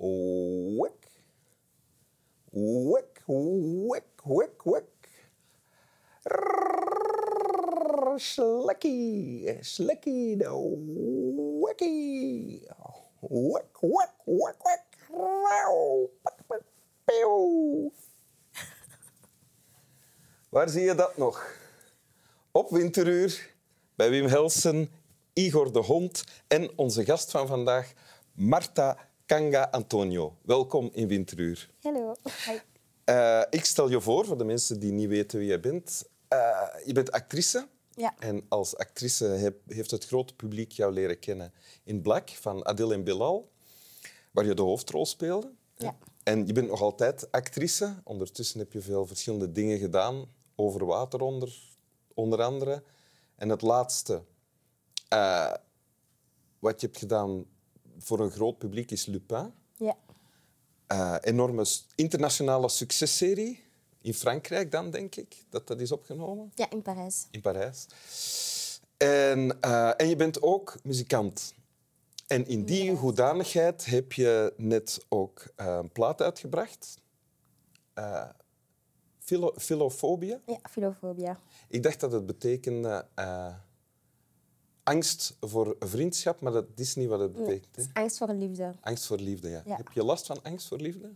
Wik. Wik, wik, wik, wik. Slikkie, slikkie, de wikkie. Wik, wik, wik, wik. Waar zie je dat nog? Op winteruur bij Wim Helsen, Igor de Hond en onze gast van vandaag, Marta Kanga Antonio. Welkom in Winteruur. Hallo. Eh, ik stel je voor, voor de mensen die niet weten wie je bent. Eh, je bent actrice. Ja. En als actrice heb- heeft het grote publiek jou leren kennen in Black van Adil en Bilal, waar je de hoofdrol speelde. Ja. En je bent nog altijd actrice. Ondertussen heb je veel verschillende dingen gedaan, over water onder, onder andere. En het laatste eh, wat je hebt gedaan voor een groot publiek is Lupin. Ja. Eh, enorme internationale successerie. In Frankrijk dan, denk ik, dat dat is opgenomen. ja, in Parijs. In Parijs. En, eh, en je bent ook muzikant. En in die hoedanigheid heb je net ook eh, een plaat uitgebracht. Philofobia. Ja, filofobia. Ik dacht dat het betekende angst voor vriendschap, maar dat is niet wat het betekent. hè? Angst voor liefde. Angst voor liefde, ja. Ja. Heb je last van angst voor liefde?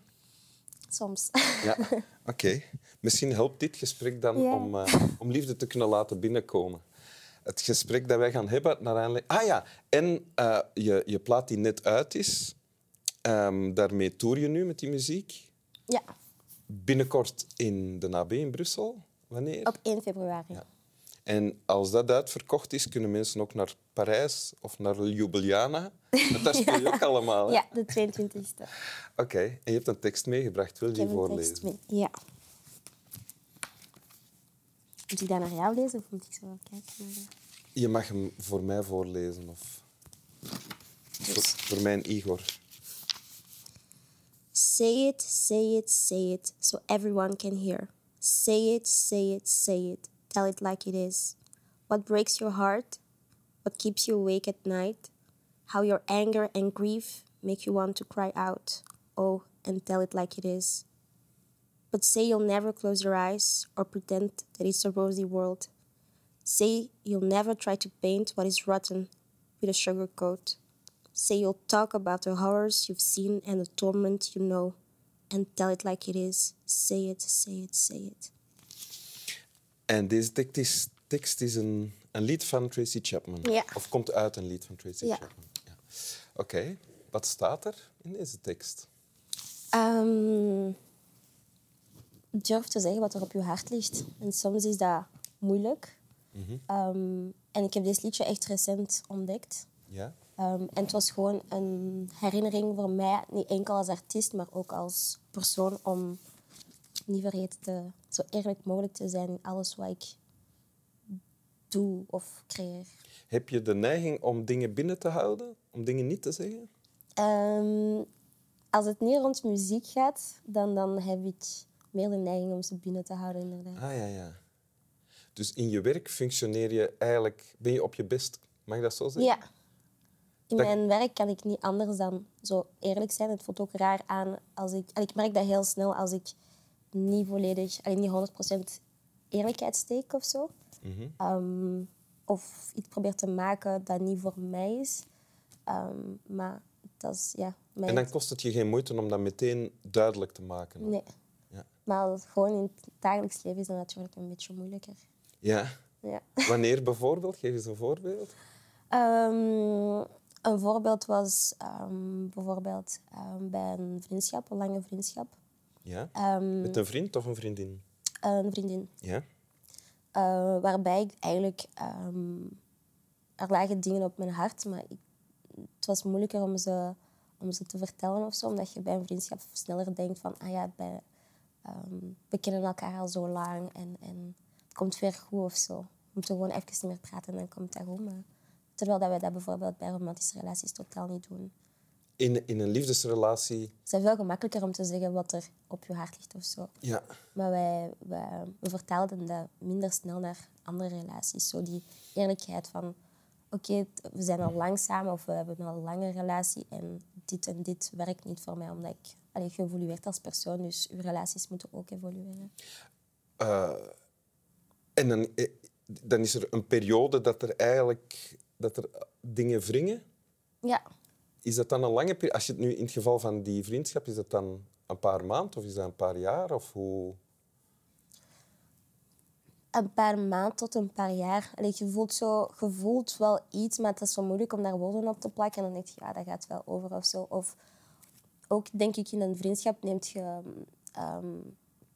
Soms. Ja, oké. Misschien helpt dit gesprek dan Ja. om, eh, om liefde te kunnen laten binnenkomen. Het gesprek dat wij gaan hebben naar aanleiding... Ah ja, en eh, je, je plaat die net uit is, ehm, daarmee toer je nu met die muziek. ja, Binnenkort in de AB in Brussel. Wanneer? op 1 februari. Ja. En als dat uitverkocht is, kunnen mensen ook naar Parijs of naar Ljubljana. Want daar speel je ook allemaal. hè? Ja, de 22e. Oké, en je hebt een tekst meegebracht. Wil je Ik die heb een voorlezen? tekst mee. Ja. Moet ik dat naar jou lezen of moet ik zo wel kijken? Je mag hem voor mij voorlezen. Of voor, Dus. voor mijn Igor. Say it, say it, say it, so everyone can hear. Say it, say it, say it, tell it like it is. What breaks your heart? What keeps you awake at night? How your anger and grief make you want to cry out. Oh, and tell it like it is. But say you'll never close your eyes or pretend that it's a rosy world. Say you'll never try to paint what is rotten with a sugar coat. Say you'll talk about the horrors you've seen and the torment you know, and tell it like it is. Say it, say it, say it. En deze tekst is, tekst is een, een lied van Tracy Chapman. Ja. Of komt uit een lied van Tracy Ja. Chapman. Ja. Oké, wat staat er in deze tekst? Ehm, durf te zeggen wat er op je hart ligt. En soms is dat moeilijk. Ehm, en ik heb dit liedje echt recent ontdekt. Ja? Ehm, en het was gewoon een herinnering voor mij, niet enkel als artiest, maar ook als persoon, om niet vergeten te, zo eerlijk mogelijk te zijn in alles wat ik doe of creëer. Heb je de neiging om dingen binnen te houden? Om dingen niet te zeggen? Ehm, als het niet rond muziek gaat, dan, dan heb ik meer de neiging om ze binnen te houden, inderdaad. Ah ja, ja. Dus in je werk functioneer je eigenlijk... Ben je op je best? Mag ik dat zo zeggen? Ja. In Dat- mijn werk kan ik niet anders dan zo eerlijk zijn. Het voelt ook raar aan als ik... en ik merk dat heel snel als ik niet volledig, alleen niet 100% eerlijkheid steek of zo. Mhm. Ehm, of iets probeer te maken dat niet voor mij is. Ehm, maar dat is, ja... Mijn... En dan kost het je geen moeite om dat meteen duidelijk te maken? Nee. Ja. Maar gewoon in het dagelijks leven is dat natuurlijk een beetje moeilijker. ja. Ja. Wanneer bijvoorbeeld? Geef eens een voorbeeld. Ehm, een voorbeeld was bijvoorbeeld bij een vriendschap, een lange vriendschap. Ja? Ehm, Met een vriend of een vriendin? een vriendin. Ja? eh, waarbij ik eigenlijk... ehm, er lagen dingen op mijn hart, maar ik, het was moeilijker om ze, om ze te vertellen of zo. Omdat je bij een vriendschap sneller denkt van... Ah ja, bij, ehm, we kennen elkaar al zo lang en, en het komt weer goed of zo. We moeten gewoon even niet meer praten en dan komt dat goed. Maar, terwijl dat wij dat bijvoorbeeld bij romantische relaties totaal niet doen. In, in een liefdesrelatie... Het is veel gemakkelijker om te zeggen wat er op je hart ligt of zo. Ja. Maar wij, wij, we vertaalden dat minder snel naar andere relaties. Zo die eerlijkheid van... Oké, we zijn al lang samen of we hebben een al lange relatie en dit en dit werkt niet voor mij omdat ik allee, je evolueert als persoon, dus je relaties moeten ook evolueren. Eh, en dan, eh, dan is er een periode dat er eigenlijk dat er dingen wringen. Ja, Is dat dan een lange periode? Als je het nu in het geval van die vriendschap, is dat dan een paar maanden of is dat een paar jaar? Of hoe? een paar maanden tot een paar jaar. Je, voelt zo, wel iets, maar het is zo moeilijk om daar woorden op te plakken. En dan denk je, ja, dat gaat wel over of zo. Of ook, denk ik, in een vriendschap neemt je, ehm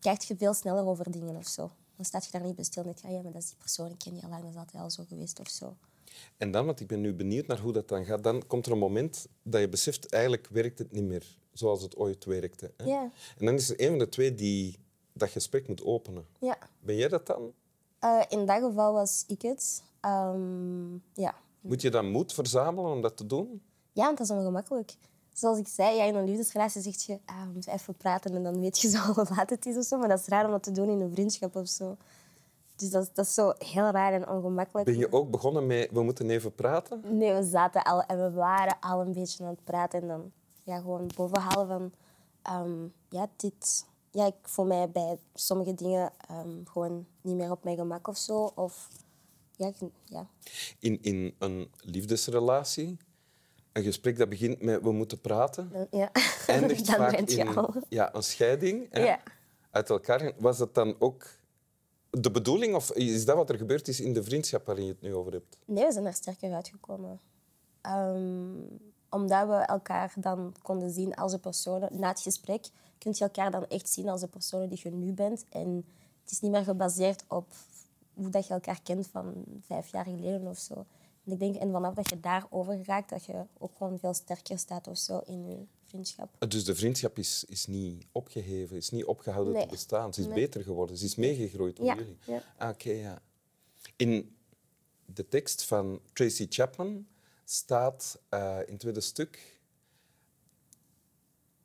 kijkt je veel sneller over dingen of zo. Dan staat je daar niet bij stil denk je, ah, ja, maar dat is die persoon, ik ken die al lang, dat is altijd al zo geweest of zo. En dan, want ik ben nu benieuwd naar hoe dat dan gaat, dan komt er een moment dat je beseft, eigenlijk werkt het niet meer zoals het ooit werkte. Hè? Ja. En dan is er een van de twee die dat gesprek moet openen. Ja. Ben jij dat dan? Eh, in dat geval was ik het. Ehm, ja. Moet je dan moed verzamelen om dat te doen? ja, want dat is ongemakkelijk. Zoals ik zei, ja, in een liefdesrelatie zeg je, ah, we moeten even praten en dan weet je zo hoe laat het is of zo. Maar dat is raar om dat te doen in een vriendschap of zo. Dus dat, is- dat is zo heel raar en ongemakkelijk. Ben je ook begonnen met, we moeten even praten? Nee, we zaten al en we waren al een beetje aan het praten. En dan ja, gewoon bovenhalen van... ehm, ja, dit... Ja, ik voel mij bij sommige dingen ehm, gewoon niet meer op mijn gemak of zo. Of... Ja, ja. In, in een liefdesrelatie, een gesprek dat begint met we moeten praten, ja. eindigt dan vaak je in al. ja, een scheiding. Ja. Uit elkaar. Was dat dan ook de bedoeling of is dat wat er gebeurd is in de vriendschap waarin je het nu over hebt? Nee, we zijn er sterker uitgekomen. Ehm, omdat we elkaar dan konden zien als de personen. Na het gesprek kun je elkaar dan echt zien als de personen die je nu bent. En het is niet meer gebaseerd op hoe dat je elkaar kent van vijf jaar geleden of zo. En ik denk, en vanaf dat je daarover raakt, dat je ook gewoon veel sterker staat of zo in je vriendschap. Dus de vriendschap is, is niet opgeheven, is niet opgehouden Nee. te bestaan. Ze is Nee. beter geworden, ze is meegegroeid door Ja, jullie. ja. Ah, Oké, ja. In de tekst van Tracy Chapman staat eh, in het tweede stuk...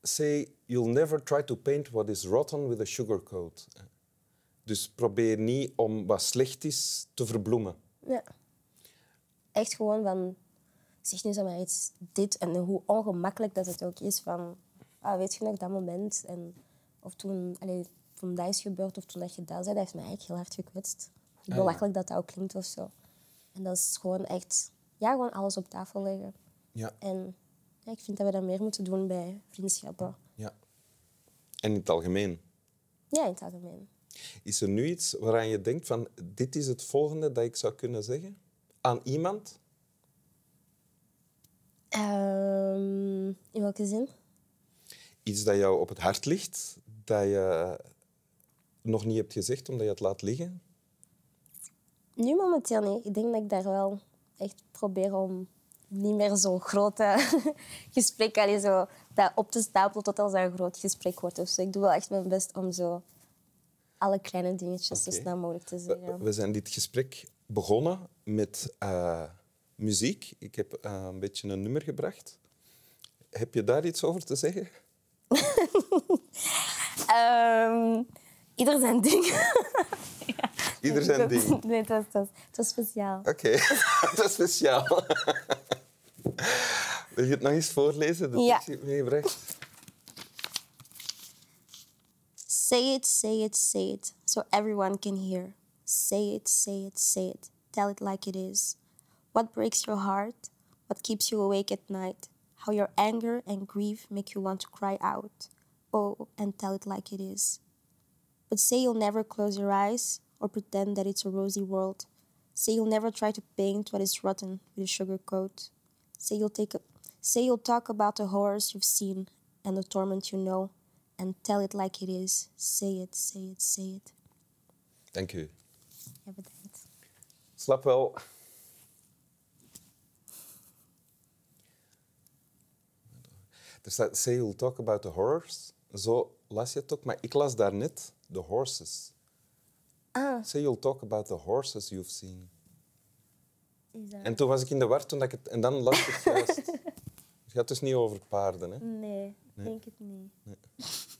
Say, you'll never try to paint what is rotten with a sugarcoat. Dus probeer niet om wat slecht is te verbloemen. Ja. Echt gewoon van, zeg nu zomaar iets, dit. En hoe ongemakkelijk dat het ook is van, ah, weet je nog dat moment? En, of toen, allee, toen dat is gebeurd of toen dat je dat zei, dat heeft mij eigenlijk heel hard gekwetst. Hoe Ah, belachelijk dat dat ook klinkt of zo. En dat is gewoon echt, ja, gewoon alles op tafel leggen. Ja. En ja, ik vind dat we dat meer moeten doen bij vriendschappen. ja. En in het algemeen. Ja, in het algemeen. Is er nu iets waaraan je denkt van dit is het volgende dat ik zou kunnen zeggen? Aan iemand? Ehm, in welke zin? Iets dat jou op het hart ligt, dat je nog niet hebt gezegd omdat je het laat liggen? Nu momenteel niet. Ik denk dat ik daar wel echt probeer om niet meer zo'n grote gesprek allee, zo, dat op te stapelen tot als dat een groot gesprek wordt. zo. ik doe wel echt mijn best om zo alle kleine dingetjes zo snel mogelijk te zeggen. we zijn dit gesprek begonnen met eh, muziek. Ik heb eh, een beetje een nummer gebracht. Heb je daar iets over te zeggen? Ehm, ieder zijn ding. Ieder zijn ding. Nee, het was, het was, het was speciaal. Oké, dat is speciaal. Wil je het nog eens voorlezen? De Ja. tekst meegebracht? Say it, say it, say it, so everyone can hear. Say it, say it, say it. Tell it like it is. What breaks your heart? What keeps you awake at night? How your anger and grief make you want to cry out. Oh, and tell it like it is. But say you'll never close your eyes or pretend that it's a rosy world. Say you'll never try to paint what is rotten with a sugar coat. Say you'll take a, say you'll talk about the horrors you've seen and the torment you know, and tell it like it is. Say it, say it, say it. Dank u. Ja, bedankt. Slap wel. Er staat, say you'll talk about the horrors. Zo las je het ook, maar ik las daar net the horses. Ah, Say you'll talk about the horses you've seen. dat... En toen was ik in de war toen ik het... En dan las ik het juist. Het gaat dus niet over paarden, hè? Nee, denk het niet.